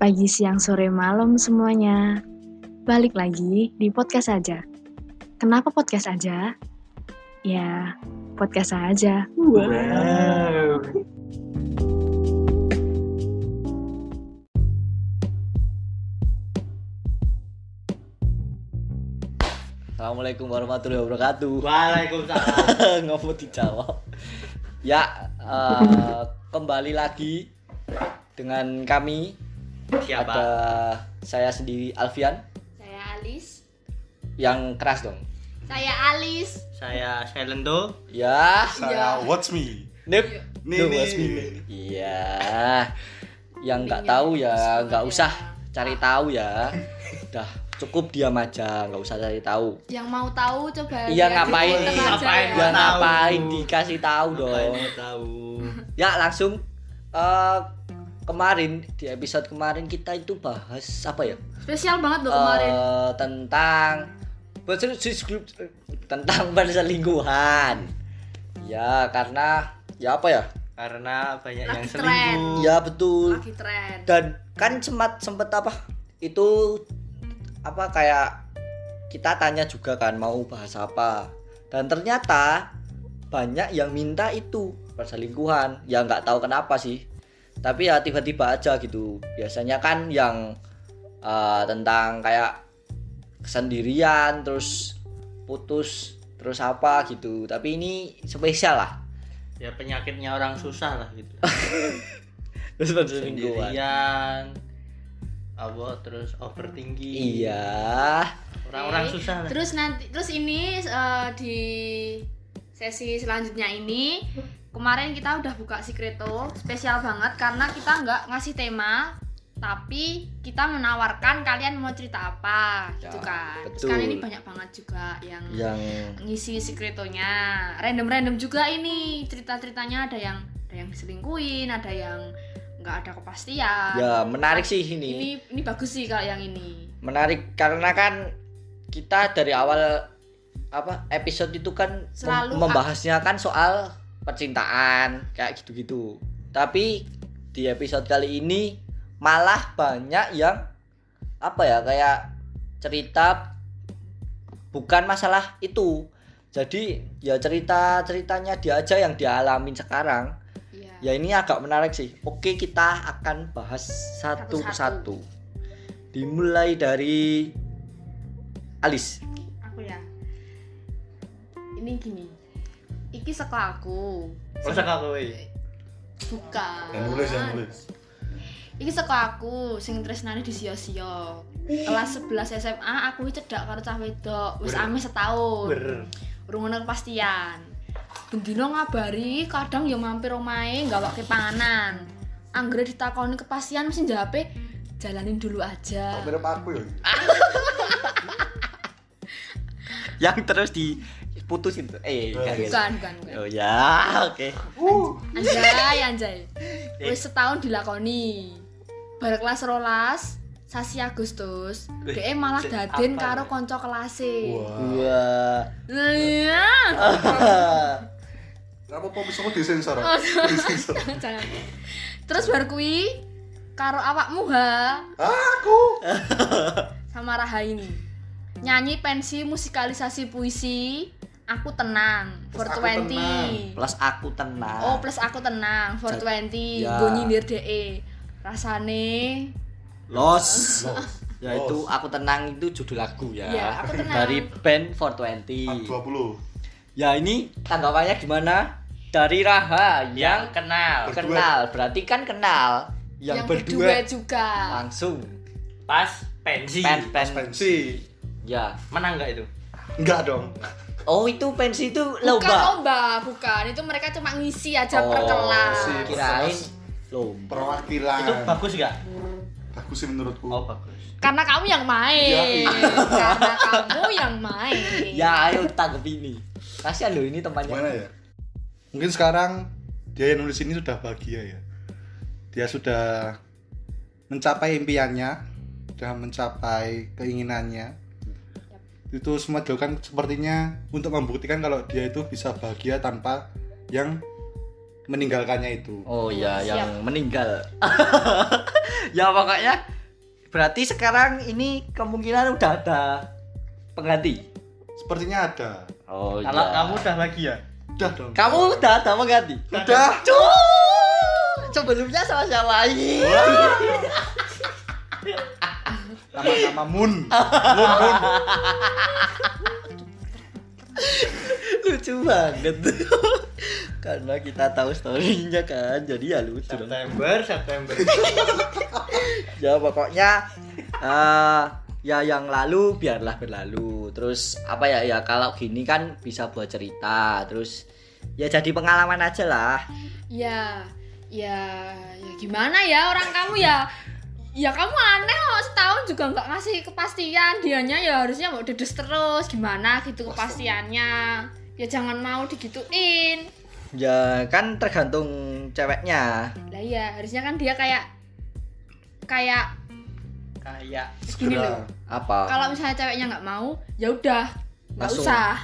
pagi, siang, sore, malam semuanya. Balik lagi di podcast aja. Kenapa podcast aja? Ya, podcast aja. Wow. Assalamualaikum warahmatullahi wabarakatuh. Waalaikumsalam. Nggak mau dijawab. Ya, eh, kembali lagi dengan kami. Siapa? Ada saya sendiri Alfian Saya Alis. yang keras dong. Saya Alis. Saya Silento. Ya, Saya watch me. Nip. Nih, Tuh, nih. Mas Bimo. Iya. Yang nggak tahu ya nggak usah cari tahu ya. Udah cukup diam aja, nggak usah cari tahu. Yang mau tahu coba Iya, lihat di ngapain? Ngapain? ya. Ya tahu. ngapain dikasih tahu dong. Ngapain mau tahu? Ya langsung eh kemarin di episode kemarin kita itu bahas apa ya? Spesial banget loh kemarin. Eh, tentang tentang perselingkuhan. Ya karena ya apa ya? Karena banyak yang Lagi selingkuh. Ya betul. Lagi tren. Dan kan sempat sempet apa? Itu apa kayak kita tanya juga kan mau bahas apa. Dan ternyata banyak yang minta itu perselingkuhan. Ya nggak tahu kenapa sih. Tapi ya tiba-tiba aja gitu. Biasanya kan yang eh, tentang kayak kesendirian terus putus terus apa gitu. Tapi ini spesial lah. Ya penyakitnya orang susah lah gitu. Terus. Sendirian. Apa terus overthinking. Iya. Orang-orang Oke. susah lah. Terus nanti terus ini eh, di sesi selanjutnya ini kemarin kita udah buka Secreto spesial banget karena kita nggak ngasih tema tapi kita menawarkan kalian mau cerita apa gitu Ya, kan. Terus betul. kan ini banyak banget juga yang Yang ngisi sekretonya random-random juga ini cerita-ceritanya ada yang ada yang diselingkuin ada yang nggak ada kepastian ya menarik sih ini. ini ini bagus sih kalau yang ini menarik karena kan kita dari awal apa episode itu kan Selalu membahasnya kan soal percintaan kayak gitu-gitu. Tapi di episode kali ini malah banyak yang apa ya kayak cerita bukan masalah itu. Jadi ya cerita ceritanya dia aja yang dialamin sekarang. Iya. ya ini agak menarik sih. Oke kita akan bahas satu Satu-satu. persatu. Dimulai dari Alis. Aku ya. Ini gini iki sekolahku Masa kau kowe? bukan. Yang nulis, yang nulis. iki sekolahku sing tresnane di sio-sio kelas 11 SMA aku iki cedak karo cah wedok. Wis ame setahun. Ber. urung ono kepastian. Bendino ngabari kadang ya mampir omahe gawake panganan. Anggere ditakoni kepastian mesti jawabe jalanin dulu aja. Kok mirip aku ya? yang terus diputusin tuh. Eh Oh, kayak gitu. bukan bukan bukan. Oh ya oke. Anjay anjay. Wis setahun dilakoni. Bar kelas rolas sasi Agustus DE malah daden apa karo ya? konco kelase. Wah. Iya. Kenapa kok bisa kok disensor? Oh, Disensor. Terus bar kuwi karo awakmu ha. Aku. sama Rahaini. Nyanyi pensi musikalisasi puisi Aku tenang Plus Aku 420. plus aku tenang Oh, plus aku tenang 420. Ya. Gue nyindir DE. Rasane los Los. ya itu aku tenang itu judul lagu ya Iya, Aku Tenang. dari band 420 20. ya ini tanggapannya gimana dari Raha Yang yang kenal. Berdua. kenal berarti kan kenal yang, berdua juga. langsung Pas pensi. pen pen Pensi. ya Menang nggak itu? Enggak dong. oh itu pensi itu Bukan lomba lomba, bukan. Itu mereka cuma ngisi aja per Oh, kelas. sip. kirain lomba Perwakilan. Itu bagus nggak? Bagus sih menurutku. Oh bagus. Karena kamu yang main. Ya, Karena kamu yang main. ya ayo tanggap ini kasihan loh ini temannya Gimana ya? Mungkin sekarang dia yang nulis ini sudah bahagia ya. Dia sudah mencapai impiannya, sudah mencapai keinginannya. Itu semua dilakukan sepertinya untuk membuktikan kalau dia itu bisa bahagia tanpa yang meninggalkannya itu. Oh iya, Siap. yang meninggal. ya pokoknya berarti sekarang ini kemungkinan udah ada pengganti. Sepertinya ada. Oh Kalau iya. kamu udah lagi ya? Udah dong. kamu udah ada pengganti. Udah. Cuk. Sebelumnya sama siapa lagi? Nama-nama Moon. Moon, Moon. lucu banget. Karena kita tahu story-nya kan, jadi ya lucu dong. September, September. ya pokoknya eh ya yang lalu biarlah berlalu terus apa ya ya kalau gini kan bisa buat cerita terus ya jadi pengalaman aja lah Ya, ya, ya gimana ya orang kamu ya ya kamu aneh kok setahun juga nggak ngasih kepastian. Dianya ya harusnya mau dedes terus. Gimana gitu kepastiannya? Ya jangan mau digituin. Ya kan tergantung ceweknya. Lah ya harusnya kan dia kayak kayak kayak gini Segera. loh. apa? Kalau misalnya ceweknya nggak mau ya udah nggak usah.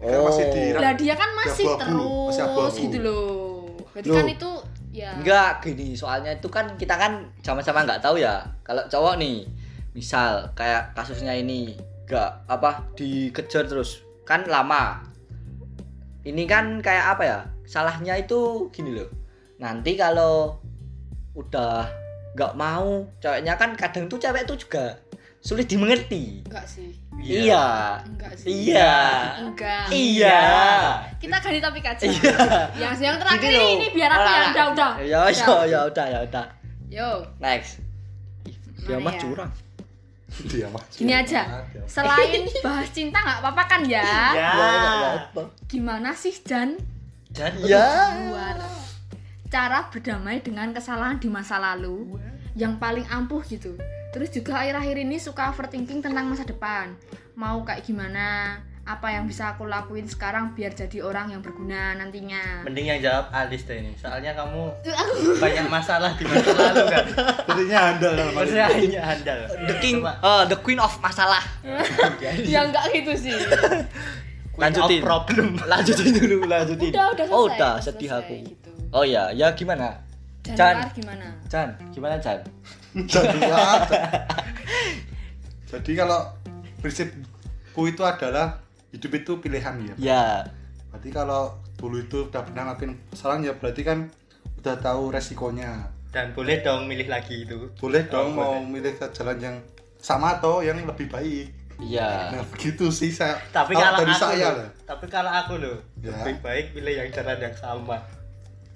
Kan masih di lah dia kan masih terus masih gitu loh. Berarti Loh. kan itu ya. Enggak gini soalnya itu kan kita kan sama-sama nggak tahu ya. Kalau cowok nih misal kayak kasusnya ini enggak apa dikejar terus. Kan lama. Ini kan kayak apa ya? Salahnya itu gini loh. Nanti kalau udah nggak mau ceweknya kan kadang tuh cewek tuh juga sulit dimengerti. Enggak sih. Iya. Enggak sih. Iya. Enggak. Iya. Kita ganti topik aja. Iya. Yang yang terakhir ini, loh. ini biar aku yang udah udah. Ya ya ya udah ya udah. Yo. Next. Dia mah ya? curang. Dia mah. gini aja. Selain bahas cinta nggak apa-apa kan ya? Ya. ya nggak apa gimana sih Jan? Dan ya. luar cara berdamai dengan kesalahan di masa lalu yang paling ampuh gitu terus juga akhir-akhir ini suka overthinking tentang masa depan mau kayak gimana apa yang bisa aku lakuin sekarang biar jadi orang yang berguna nantinya Mending yang jawab Alis deh ini. Soalnya kamu banyak masalah di masa lalu kan. Sepertinya handal dalam ini. Masalahnya handal. the king eh, the queen of masalah ya enggak gitu sih Queen lanjutin of problem. lanjutin dulu lanjutin udah udah selesai oh udah sedih aku gitu. oh ya ya gimana Luar gimana Chan gimana Chan Jadi apa? Jadi kalau prinsipku itu adalah hidup itu pilihan ya. ya Berarti kalau dulu itu udah pernah ngelakuin kesalahan ya berarti kan udah tahu resikonya. Dan boleh dong milih lagi itu. Boleh dong Oh, mau boleh. milih ke jalan yang sama atau yang lebih baik. iya Nah begitu sih saya. Tapi kalau kalau dari aku saya loh, tapi kalau aku loh, Ya. lebih baik pilih yang jalan yang sama.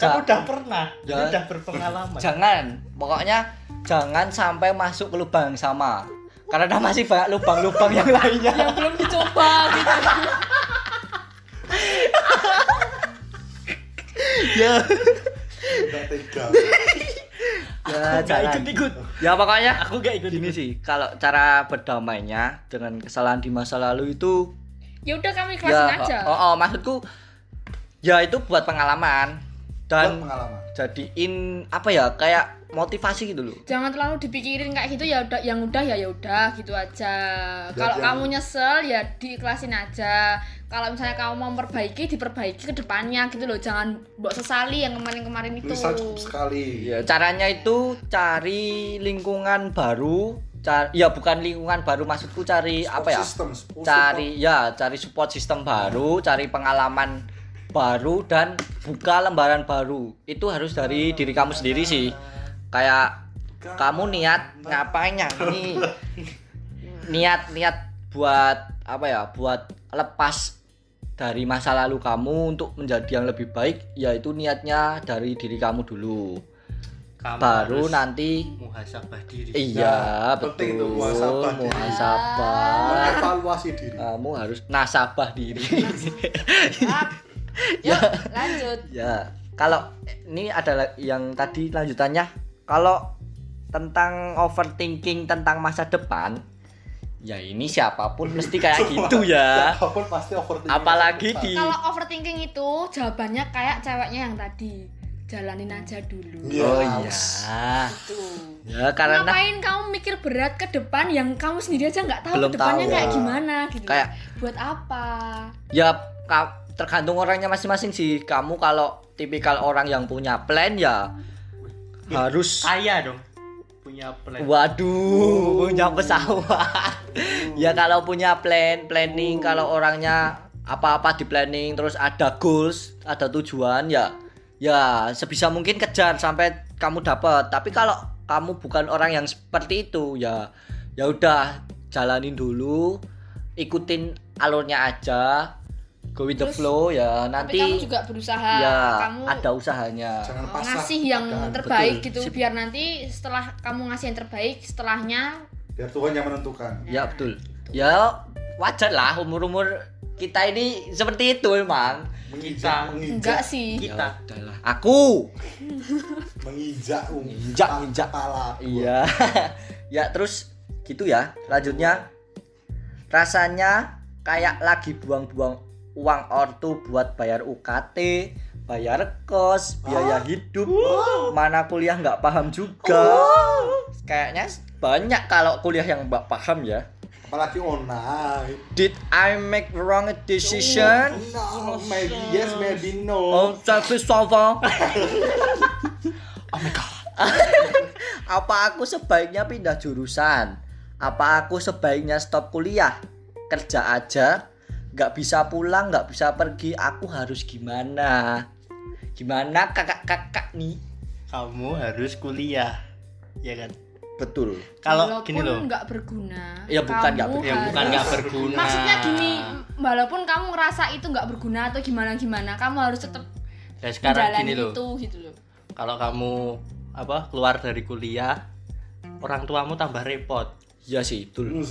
Ja- Kamu udah pernah, Ja- jadi udah berpengalaman. jangan. Pokoknya jangan sampai masuk ke lubang yang sama. Karena masih banyak lubang-lubang yang lainnya. Yang belum dicoba gitu. Ya. Ya jangan ikut-ikut. ya pokoknya Aku gak ikut. gini sih kalau cara berdamainya dengan kesalahan di masa lalu itu ya udah kami ikhlasin ya aja. oh, oh, maksudku ya itu buat pengalaman dan Buat pengalaman. jadiin apa ya kayak motivasi gitu loh. Jangan terlalu dipikirin kayak gitu ya udah yang udah ya ya udah gitu aja. Kalau kamu nyesel ya diikhlasin aja. Kalau misalnya kamu mau memperbaiki diperbaiki ke depannya gitu loh. Jangan mbok sesali yang kemarin-kemarin itu. Cukup sekali. ya caranya itu cari lingkungan baru cari ya bukan lingkungan baru maksudku cari apa ya? support- cari ya cari support sistem baru cari pengalaman baru dan buka lembaran baru. Itu harus dari diri kamu sendiri sih. Kayak kamu niat ngapain ya? Ini niat niat buat apa ya? Buat lepas dari masa lalu kamu untuk menjadi yang lebih baik yaitu niatnya dari diri kamu dulu. Kamu baru harus nanti muhasabah diri. iya betul tuh muhasabah diri. muhasabah. Evaluasi diri. kamu harus nasabah diri yuk lanjut. Ya kalau ini adalah yang tadi lanjutannya kalau tentang overthinking tentang masa depan ya ini siapa pun mesti kayak gitu ya. Apa pun pasti overthinking. apalagi di kalau overthinking itu jawabannya kayak ceweknya yang tadi jalanin aja dulu. Iya. oh iya. Tuh ya karena ngapain kamu mikir berat ke depan yang kamu sendiri aja nggak tahu Belum ke depannya tahu. kayak gimana gitu? Kayak- buat apa? Ya ka- tergantung orangnya masing-masing sih kamu kalau tipikal orang yang punya plan ya harus kaya dong punya plan Waduh, punya pesawat. ya kalau punya plan, planning kalau orangnya apa-apa di planning terus ada goals, ada tujuan ya ya sebisa mungkin kejar sampai kamu dapat. Tapi kalau kamu bukan orang yang seperti itu ya ya udah jalanin dulu, ikutin alurnya aja. Go with the Terus, flow ya tapi nanti kamu juga berusaha ya kamu ada usahanya. Jangan pasrah. ngasih yang Jangan- terbaik betul. gitu Sip. biar nanti setelah kamu ngasih yang terbaik setelahnya biar Tuhan yang menentukan. Ya betul. Ya wajar lah umur-umur kita ini seperti itu emang. Menginjak, enggak menginjak, sih Ya kita udahlah. Aku. menginjak, um, Injak, kepala- injak. kepala. Iya. ya terus gitu ya. Lanjutnya rasanya kayak lagi buang-buang uang ortu buat bayar UKT, bayar kos, biaya hidup. Mana kuliah nggak paham juga. Kayaknya banyak kalau kuliah yang nggak paham ya. Apalagi online. Did I make wrong decision? No, maybe yes, maybe no. Oh, tapi Sava. oh my god. Apa aku sebaiknya pindah jurusan? Apa aku sebaiknya stop kuliah? Kerja aja? Gak bisa pulang, gak bisa pergi. Aku harus gimana? Gimana kakak-kakak nih? kamu harus kuliah ya kan Betul. kalau gini loh nggak berguna Ya, bukan nggak kamu berguna. ya bukan nggak berguna maksudnya gini walaupun kamu ngerasa itu nggak berguna atau gimana gimana kamu harus tetap ya sekarang gini loh itu gitu loh kalau kamu apa keluar dari kuliah orang tuamu tambah repot Iya sih, betul.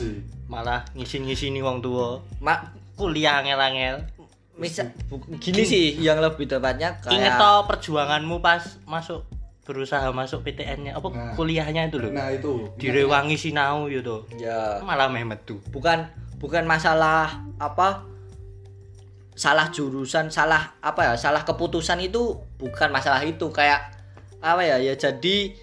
Malah ngisin-ngisini wong tua Mak, kuliah angel-angel. Misal bu- gini sih yang lebih tepatnya inget kayak toh perjuanganmu pas masuk berusaha masuk PTN-nya apa Nah. kuliahnya itu loh Nah itu. direwangi sinau gitu ya. Malah memet tuh bukan bukan masalah apa salah jurusan salah apa ya salah keputusan itu bukan masalah itu. Kayak apa ya ya jadi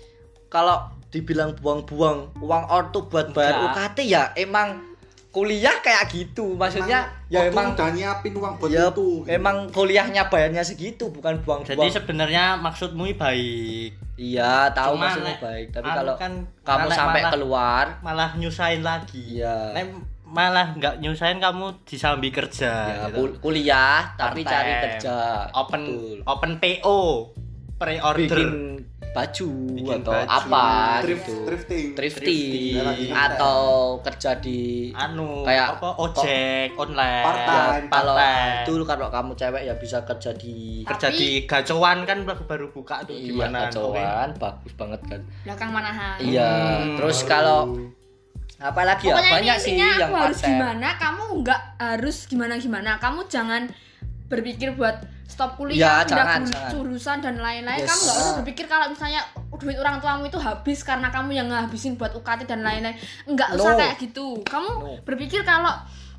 kalau dibilang buang-buang uang ortu buat bayar. UKT ya emang kuliah kayak gitu maksudnya ya waktu emang udah nyiapin uang buat ya itu. emang kuliahnya bayarnya segitu bukan jadi buang-buang sebenarnya maksudmu baik iya tahu Cuma maksudnya nek baik tapi anu kalau kan kamu sampai malah, keluar malah nyusahin lagi Iya. Nek malah nggak nyusahin kamu disambi kerja ya, gitu. kul- kuliah tapi Part-time. cari kerja open Betul. open PO pre-order bikin baju Bikin atau baju. apa Thrift, gitu. thrifting. thrifting Ya, lagi atau kerja di anu Kayak- apa ojek online. Part-time. ya, kalau itu kalau kamu cewek ya bisa kerja di kerja Tapi- di gacoan kan baru baru buka tuh iya gimana? Kacauan bagus banget kan. Belakang manahan. Iya Hmm, terus Baru. kalau apalagi ya pokoknya banyak sih yang aku harus gimana kamu nggak harus gimana gimana kamu jangan berpikir buat stop Ya, kuliah pindah jangan, jangan. jurusan dan lain-lain Yes. kamu nggak usah berpikir kalau misalnya duit orang tuamu itu habis karena kamu yang ngabisin buat UKT dan lain-lain nggak usah No. kayak gitu kamu No. berpikir kalau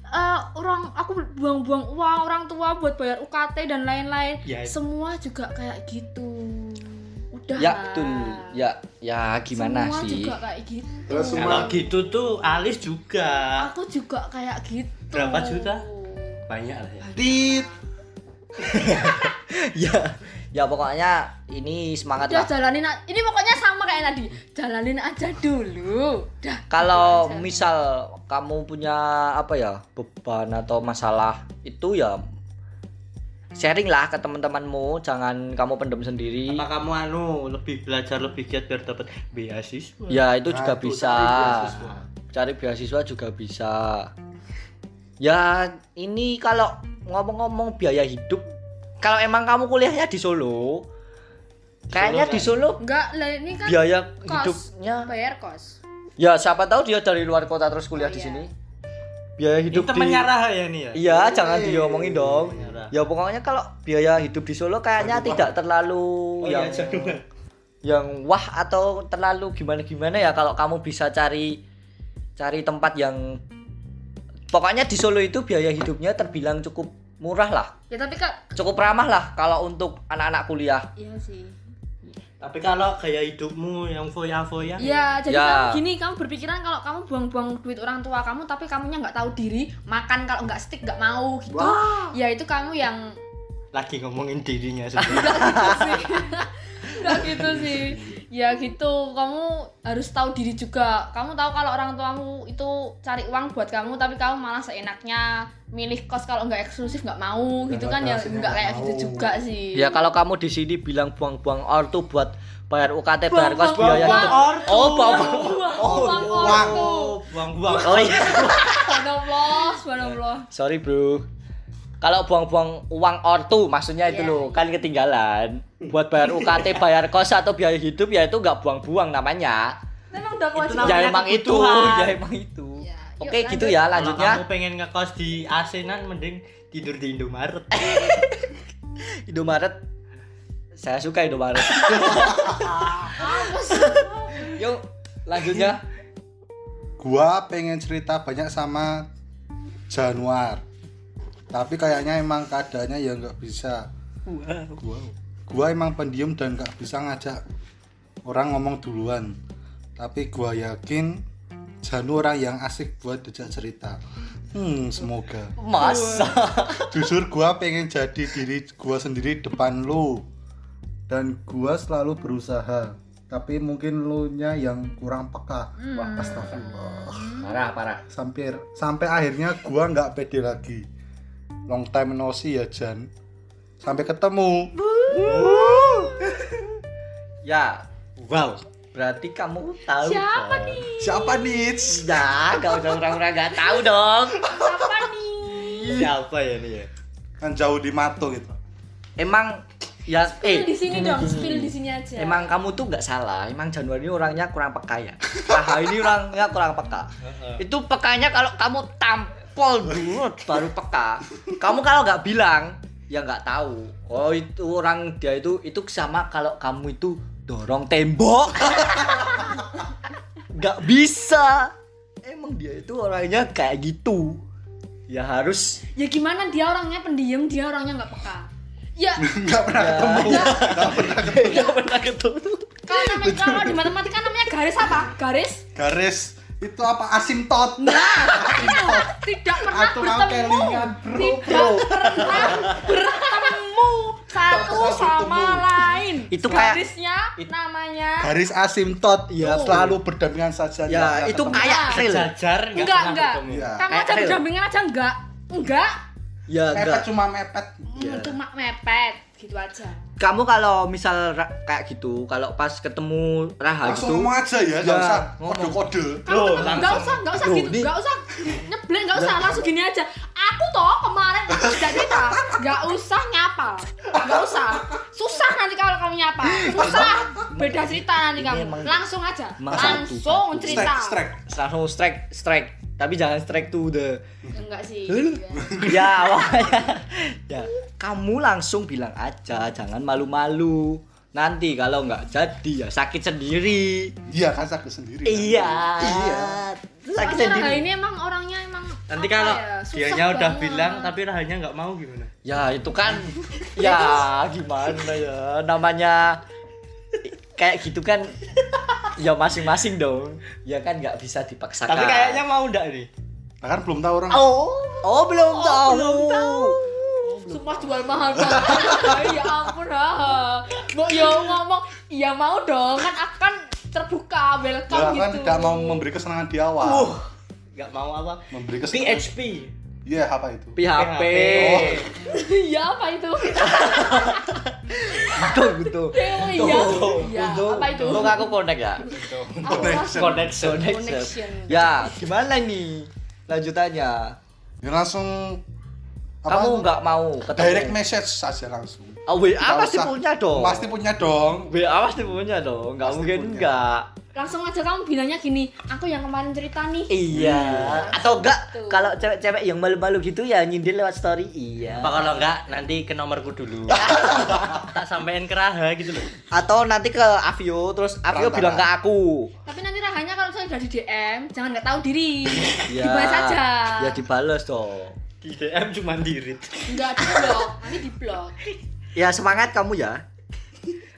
eh, orang aku buang-buang uang orang tua buat bayar UKT dan lain-lain Ya. semua juga kayak gitu udah ya betul ya ya gimana semua sih juga kayak gitu Terus semua- kalau gitu tuh alis juga aku juga kayak gitu Berapa juta? banyak lah ya Tit. Ya ya pokoknya ini semangat udah lah. jalanin ini pokoknya sama kayak tadi. Jalanin aja dulu. Udah. Kalau aja. misal kamu punya apa ya beban atau masalah itu ya sharing lah ke teman-temanmu. Jangan kamu pendem sendiri. Apa kamu anu lebih belajar lebih giat biar dapat beasiswa. Ya itu Nah, juga itu bisa. cari beasiswa. cari beasiswa juga bisa. Ya ini kalau ngomong-ngomong biaya hidup kalau emang kamu kuliahnya di Solo kayaknya Solo di Solo enggak lah ini kan biaya kos. hidupnya. bayar kos. Ya siapa tahu dia dari luar kota terus kuliah Oh, di iya. sini. Biaya ini hidup di temennya Raha ya nih ya? Iya jangan diomongin dong. Ya pokoknya kalau biaya hidup di Solo kayaknya Aduh, tidak terlalu oh yang iya jangan yang wah atau terlalu gimana gimana ya kalau kamu bisa cari cari tempat yang pokoknya di Solo itu biaya hidupnya terbilang cukup murah lah ya tapi kak cukup ramah lah kalau untuk anak-anak kuliah iya sih tapi kalau gaya hidupmu yang foya-foya Iya, jadi Ya. kamu gini, kamu berpikiran kalau kamu buang-buang duit orang tua kamu, tapi kamunya nggak tahu diri, makan kalau nggak stick nggak mau gitu. Wah. Ya itu kamu yang lagi ngomongin dirinya sendiri. Enggak gitu sih. Ya gitu, kamu harus tahu diri juga. Kamu tahu kalau orang tuamu itu cari uang buat kamu, tapi kamu malah seenaknya milih kos kalau nggak eksklusif nggak mau Ya, gitu kan ya nggak kayak gitu juga sih. Ya kalau kamu di sini bilang buang-buang ortu buat bayar UKT bayar kos biaya hidup. Oh, buang-buang. Oh, uang ortu. Buang-buang. Oh iya. Subhanallah, subhanallah. Sorry, Bro. Kalau buang-buang uang ortu maksudnya itu Iya. loh, kan ketinggalan. Buat bayar UKT, bayar kos atau biaya hidup ya itu nggak buang-buang namanya. Memang udah kewajiban. Ya emang itu, ya emang itu. Ya, yuk, Oke, gitu lanjut. ya Kalau lanjutnya. kamu pengen ngekos di Asenan mending tidur di Indomaret. Indomaret. Saya suka Indomaret. Yuk, lanjutnya. Gua pengen cerita banyak sama Januar. Tapi kayaknya emang keadaannya ya nggak bisa. Gua, gua emang pendiam dan nggak bisa ngajak orang ngomong duluan. Tapi gua yakin Janu orang yang asik buat diajak cerita. Hmm, semoga. Masa? Jujur gua pengen jadi diri gua sendiri depan lu. Dan gua selalu berusaha. Tapi mungkin lu nya yang kurang peka. Wah, astagfirullah. Parah, parah. Sampai sampai akhirnya gua nggak pede lagi. Long time no see ya Jan. Sampai ketemu. Ya, wow. Berarti kamu tahu. Siapa dong. nih? Siapa nih? Ya, gak usah orang-orang gak tahu dong. Siapa nih? Siapa ya nih ya? Kan jauh di Mato gitu. Emang ya Spill eh di sini dong, spill di sini aja. emang kamu tuh nggak salah. Emang Januari ini orangnya kurang peka ya. Raha ini orangnya kurang peka. Itu pekanya kalau kamu tampol dulu baru peka. Kamu kalau nggak bilang ya nggak tahu. Oh itu orang dia itu itu sama kalau kamu itu dorong tembok. Nggak bisa. Emang dia itu orangnya kayak gitu. Ya harus Ya gimana dia orangnya pendiam, dia orangnya nggak peka. Ya, Nggak pernah Ya. ketemu. nggak pernah ketemu. kalau namanya kalau di matematika namanya garis apa? Garis? Garis itu apa asimtot. Nah, itu tidak pernah Atau bertemu. kelingan, bro, Tidak bro. pernah bertemu satu sama lain. Itu kayak- garisnya it- namanya Garis asimtot ya Tuh. selalu berdampingan saja. Ya itu ketemu. kayak Nah. real. Jajar nggak enggak enggak. Iya. Kamu aja berdampingan aja enggak? Enggak. Ya Mepet enggak. cuma mepet. Hmm, Cuma mepet gitu aja. Kamu kalau misal kayak gitu, kalau pas ketemu Raha Langsung gitu, ngomong aja ya, nggak Ya, usah ngomong. kode-kode. Kamu Loh, usah, enggak usah Loh, gitu, enggak usah nyeblek, enggak usah langsung gini aja. Aku toh kemarin aku sudah cerita, enggak usah nyapa, enggak usah. Susah nanti kalau kamu nyapa, susah. Beda cerita nanti kamu. Langsung aja, langsung cerita. Strike, strike. langsung strike, strike. Tapi jangan strike to the Enggak sih. ya makanya ya kamu langsung bilang aja jangan malu-malu nanti kalau nggak jadi ya sakit sendiri Iya kan sakit sendiri. iya Iya. sakit Soalnya Raha sendiri ini emang orangnya emang Nanti apa kalau ya, susah dianya udah banget. bilang tapi rahanya nggak mau gimana? ya itu kan ya gimana ya namanya kayak gitu kan ya masing-masing dong ya kan nggak bisa dipaksakan Tapi kayaknya mau ndak nih? Nah, kan belum tahu orang. oh oh belum tahu belum tahu. Sumpah jual mahal banget. ya ampun ah. Mau ya ngomong, iya mau dong kan akan terbuka Ya welcome kan gitu. tidak mau memberi kesenangan di awal. Uh, nggak mau apa? Memberi kesenangan. PHP. Iya, apa itu? PHP Oh. Iya apa itu? betul betul iya. Iya, apa itu? Untung aku connect ya Apa? Connection. Connection. ya gimana nih lanjutannya Ya langsung apa kamu nggak mau ketemu direct message saja langsung. oh, WA Nggak pasti punya dong Pasti punya dong. WA pasti punya dong nggak Pasti mungkin punya. Langsung aja kamu bilangnya gini, aku yang kemarin cerita nih. iya atau enggak Gitu. kalau cewek-cewek yang malu-malu gitu ya nyindir lewat story iya Apa kalau enggak nanti ke nomorku dulu. tak sampein ke Raha gitu loh. atau nanti ke Avio terus Avio Perantara. bilang ke aku Tapi nanti rahanya kalau saya udah di DM, jangan nggak tahu diri. ya Dibahas aja. ya dibales dong Di DM cuma dirit. Enggak di blok, nanti di blok. ya semangat kamu ya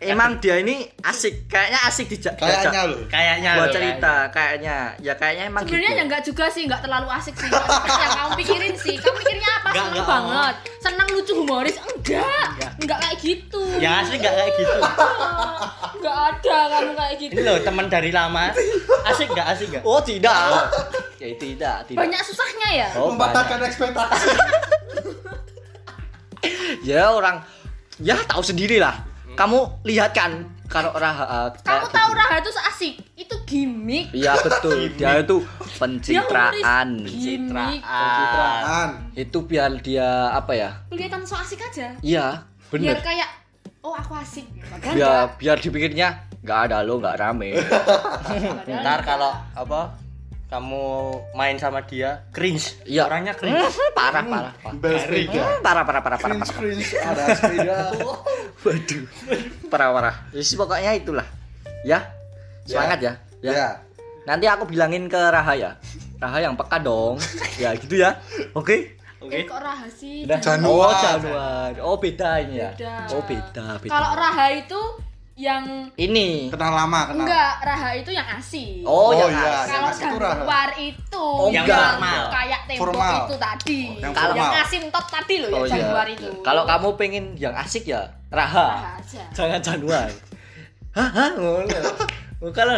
emang dia ini asik kayaknya asik dijak Kayaknya loh. kayaknya buat cerita kayaknya ya kayaknya emang Sebenarnya gitu ya enggak juga sih, enggak terlalu asik sih. yang kamu pikirin sih. Kamu mikirnya apa? Enggak, Seneng enggak. banget. Senang lucu humoris. Enggak. Enggak kayak gitu. yang asli nggak kayak gitu Enggak ada kamu kayak gitu. ini loh teman dari lama asik nggak asik nggak oh tidak ya tidak tidak Banyak susahnya ya? oh, banyak. Mematahkan ekspektasi. ya orang ya tahu sendiri lah kamu lihat kan kalau Raha Kamu kayak tahu gitu. Raha itu asik. Itu gimmick. Iya betul dia itu Dia pencitraan. Gimmick. Pencitraan. itu biar dia apa ya Kelihatan so asik aja. iya Biar bener kayak oh aku asik. Biar enggak. biar dipikirnya nggak ada lo nggak rame ntar kalau apa kamu main sama dia cringe Iya. orangnya cringe Hmm, parah parah parah Bel sepeda. Hmm, parah parah parah parah Cringe parah cringe ada sepeda. waduh parah parah Jadi pokoknya itulah ya semangat ya ya Ya. nanti aku bilangin ke Raha ya Raha yang peka dong ya gitu ya oke oke Eh, kok Raha sih? Januar. Oh, Januar. Oh, beda ini ya. Beda. Oh, beda, beda. Kalau Raha itu yang ini Kenal lama, kenal. enggak, Raha itu yang asik. Oh, Oh, yang iya. asik. Kalau Raha. Januar itu Oh, yang yang formal. kayak tempo Formal. itu tadi. Yang Kalau- formal. asin tot tadi loh Oh, ya iya. Januar itu. Kalau kamu pengen yang asik ya Raha. Raha aja. Jangan Januar. Hah, ngono. Oh, Kalau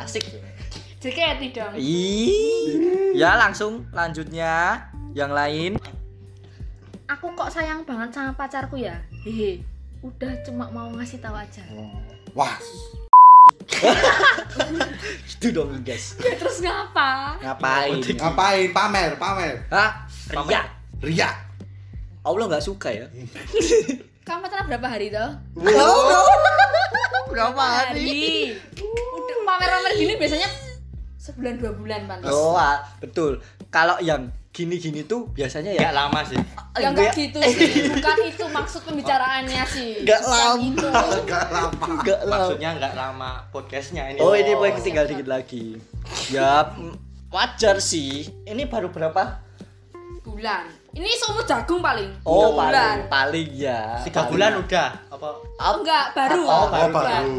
asik. JKT dong. Ih. Ya langsung lanjutnya yang lain. Aku kok sayang banget sama pacarku ya. Hehe. Udah cuma mau ngasih tahu aja. Wah, Gitu dong, guys. Ya, terus ngapa? Ngapain? ngapain? Pamer, pamer. Hah? Ria. Ria. Allah nggak suka ya. Kamu pacaran berapa hari toh? Berapa Hari. Udah pamer-pamer gini biasanya sebulan dua bulan pantas. Oh, betul. Kalau yang gini-gini tuh biasanya ya nggak lama sih Ya enggak gitu sih, bukan itu maksud pembicaraannya sih. Nggak Bukan lama. itu. Gak lama. Enggak lah. maksudnya nggak lama podcastnya ini Oh, ini paling siap, tinggal dikit lagi. Ya, wajar sih. Ini baru berapa? Bulan. Ini seumur jagung paling. Oh, Tiga bulan. paling, paling ya. tiga Paling. bulan udah apa Oh, enggak, baru. Oh, Oh, baru.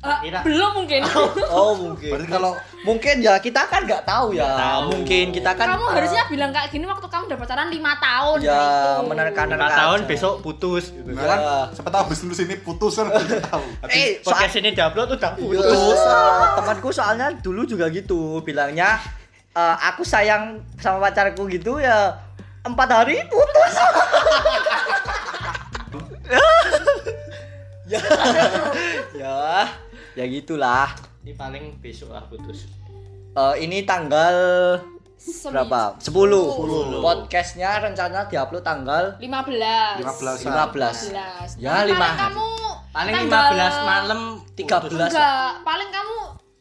Eh, Kira. belum mungkin. Oh, mungkin. Berarti kalau mungkin ya kita kan nggak tahu ya. Nggak tahu. Mungkin kita kan kamu eh, harusnya bilang kayak gini waktu kamu udah pacaran 5 tahun. Ya, menerka-nerka. lima tahun aja. besok putus gitu. Nah, kan, siapa tahu habis lulus ini putus kan tahu. eh, soal, podcast ini diupload udah putus putus. Eh, temanku soalnya dulu juga gitu, bilangnya eh, aku sayang sama pacarku gitu ya empat hari putus. ya, ya, ya gitulah. ini paling besok lah putus Eh, ini tanggal Semi- berapa? 10. Podcastnya rencana diupload tanggal 15. 15. 15. 15. Ya, Paling lima hari. kamu paling tanggal- 15 malam 13. putus. Enggak, paling kamu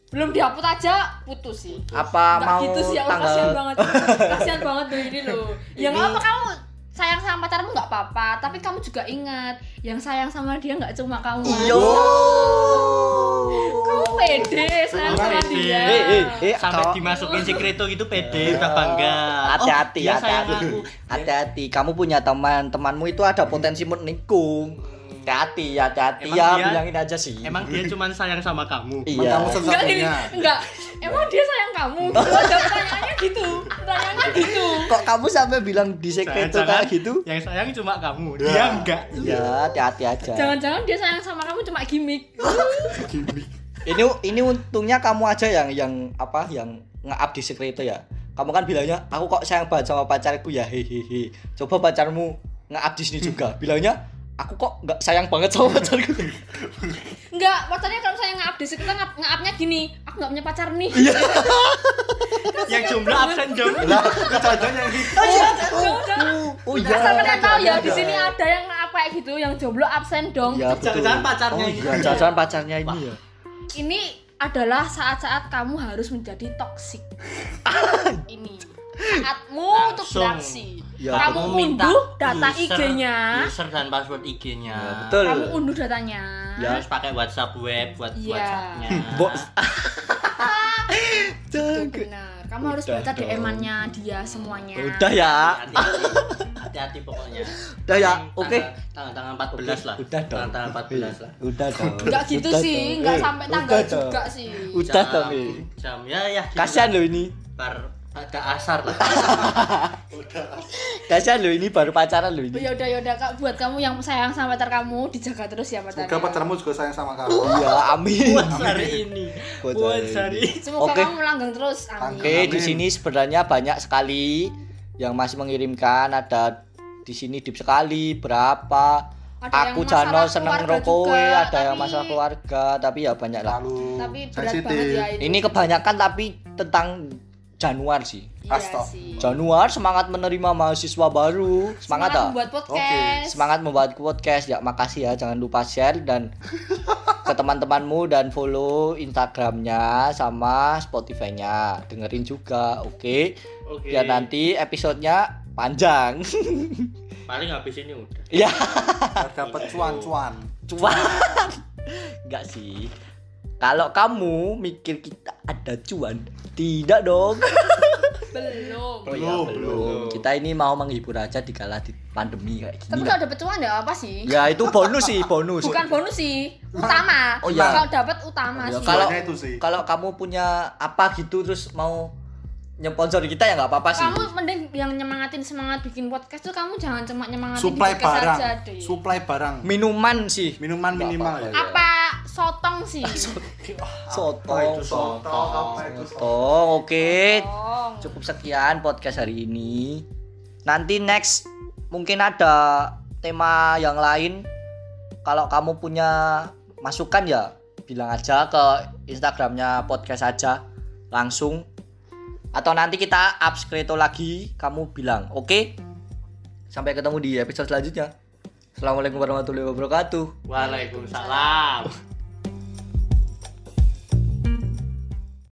belum dihapus aja putus sih. Apa Enggak mau gitu sih, tanggal kasihan banget. kasihan banget loh ini loh. Ya Ini- nggak apa kamu sayang sama pacarmu nggak apa-apa, tapi kamu juga ingat yang sayang sama dia nggak cuma kamu. Yo. Kamu pede sayang sama Pede. dia. Eh, eh, eh, sampai kau- dimasukin secreto gitu pede udah bangga Hati-hati, oh, hati-hati. Hati-hati, kamu punya teman, temanmu itu ada potensi menikung. Hati-hati, hati-hati Emang ya, dia- bilangin aja sih. emang dia cuma sayang sama kamu iya. kamu Enggak gini, enggak. Emang dia sayang kamu? Gitu aja pertanyaannya gitu. Pertanyaannya gitu. Kok kamu sampai bilang di sekreto kayak gitu? yang sayang cuma kamu Ya. dia enggak Ya, hati-hati aja. Jangan-jangan dia sayang sama kamu cuma gimmick. Ini ini untungnya kamu aja yang yang apa yang nge-up di sekreto ya. Kamu kan bilangnya aku kok sayang banget sama pacarku ya hehehe. Coba pacarmu nge-up di sini juga. Bilangnya aku kok nggak sayang banget sama pacarku. Enggak, pacarnya kalau saya nge-up di sekitar nge-upnya gini, aku nggak punya pacar nih. yang jomblo absen jom Lah, kejadian yang gitu. Oh iya, udah. Oh Asal kalian tahu ya ada. di sini ada yang kayak gitu, yang jomblo absen dong. Ya. Jangan-jangan pacarnya oh, ini. iya, jangan pacarnya ini ya. Ini adalah saat-saat kamu harus menjadi toksik. ini saatmu untuk beraksi. Ya, kamu minta unduh data IG-nya. user dan password IG-nya Ya, betul. Kamu unduh datanya. Ya. terus pakai WhatsApp web buat Iya. WhatsAppnya. Itu benar. Kamu harus Udah baca dong. DM-annya dia semuanya. Udah ya. hati-hati pokoknya Udah ya, oke. tanggal tanggal 14 lah Udah dong. tanggal 14 lah Udah dong. Enggak gitu Udah sih, enggak Eh, sampai udah tanggal dong. juga sih. Udah Jam- dong eh. jam ya ya gitu Kasihan loh ini. bar agak asar lah Kasihan loh ini baru pacaran loh ini. Ya udah ya udah Kak, buat kamu yang sayang sama pacar kamu dijaga terus ya pacarnya. Semoga pacarmu juga sayang sama kamu. Iya, amin. buat hari ini Buat buat hari hari ini Semoga Oke. kamu langgeng terus. Amin. Oke, di sini sebenarnya banyak sekali yang masih mengirimkan ada di sini deep sekali berapa Ada aku yang Jano masalah seneng keluarga rokowe juga, ada yang tapi- masalah keluarga tapi ya banyak lah Tapi berat banget ya itu. ini kebanyakan tapi tentang Januar sih. Iya Astaga. sih. Januar semangat menerima mahasiswa baru. Semangat ah membuat podcast. semangat membuat podcast. Ya makasih ya. Jangan lupa share dan ke teman-temanmu dan follow Instagramnya sama Spotify-nya. Dengerin juga oke? Oke. Biar nanti episodenya panjang. Paling habis ini udah. Ya dapat cuan-cuan. cuan. Enggak sih kalau kamu mikir kita ada cuan tidak dong Belum. oh ya Belum, belum kita ini mau menghibur aja di kala di pandemi kayak Tapi gini kalau dapet cuan ya apa sih? ya itu bonus sih bonus Bukan bonus sih, utama. Oh, iya. Kalau dapat utama Ya, sih. kalau itu sih. kalau kamu punya apa gitu terus mau nyponsor kita ya nggak apa-apa sih kamu mending yang nyemangatin semangat bikin podcast tuh kamu jangan cuma nyemangatin Supply di podcast barang. aja deh. Supply barang. minuman sih Minuman Nggak minimal apa-apa, ya. ya. apa sotong sih? sotong Soto, apa itu soto? sotong oke cukup sekian podcast hari ini nanti next mungkin ada tema yang lain kalau kamu punya masukan ya bilang aja ke instagramnya podcast aja langsung atau nanti kita up skreto lagi kamu bilang oke. Sampai ketemu di episode selanjutnya. Assalamualaikum warahmatullahi wabarakatuh. Waalaikumsalam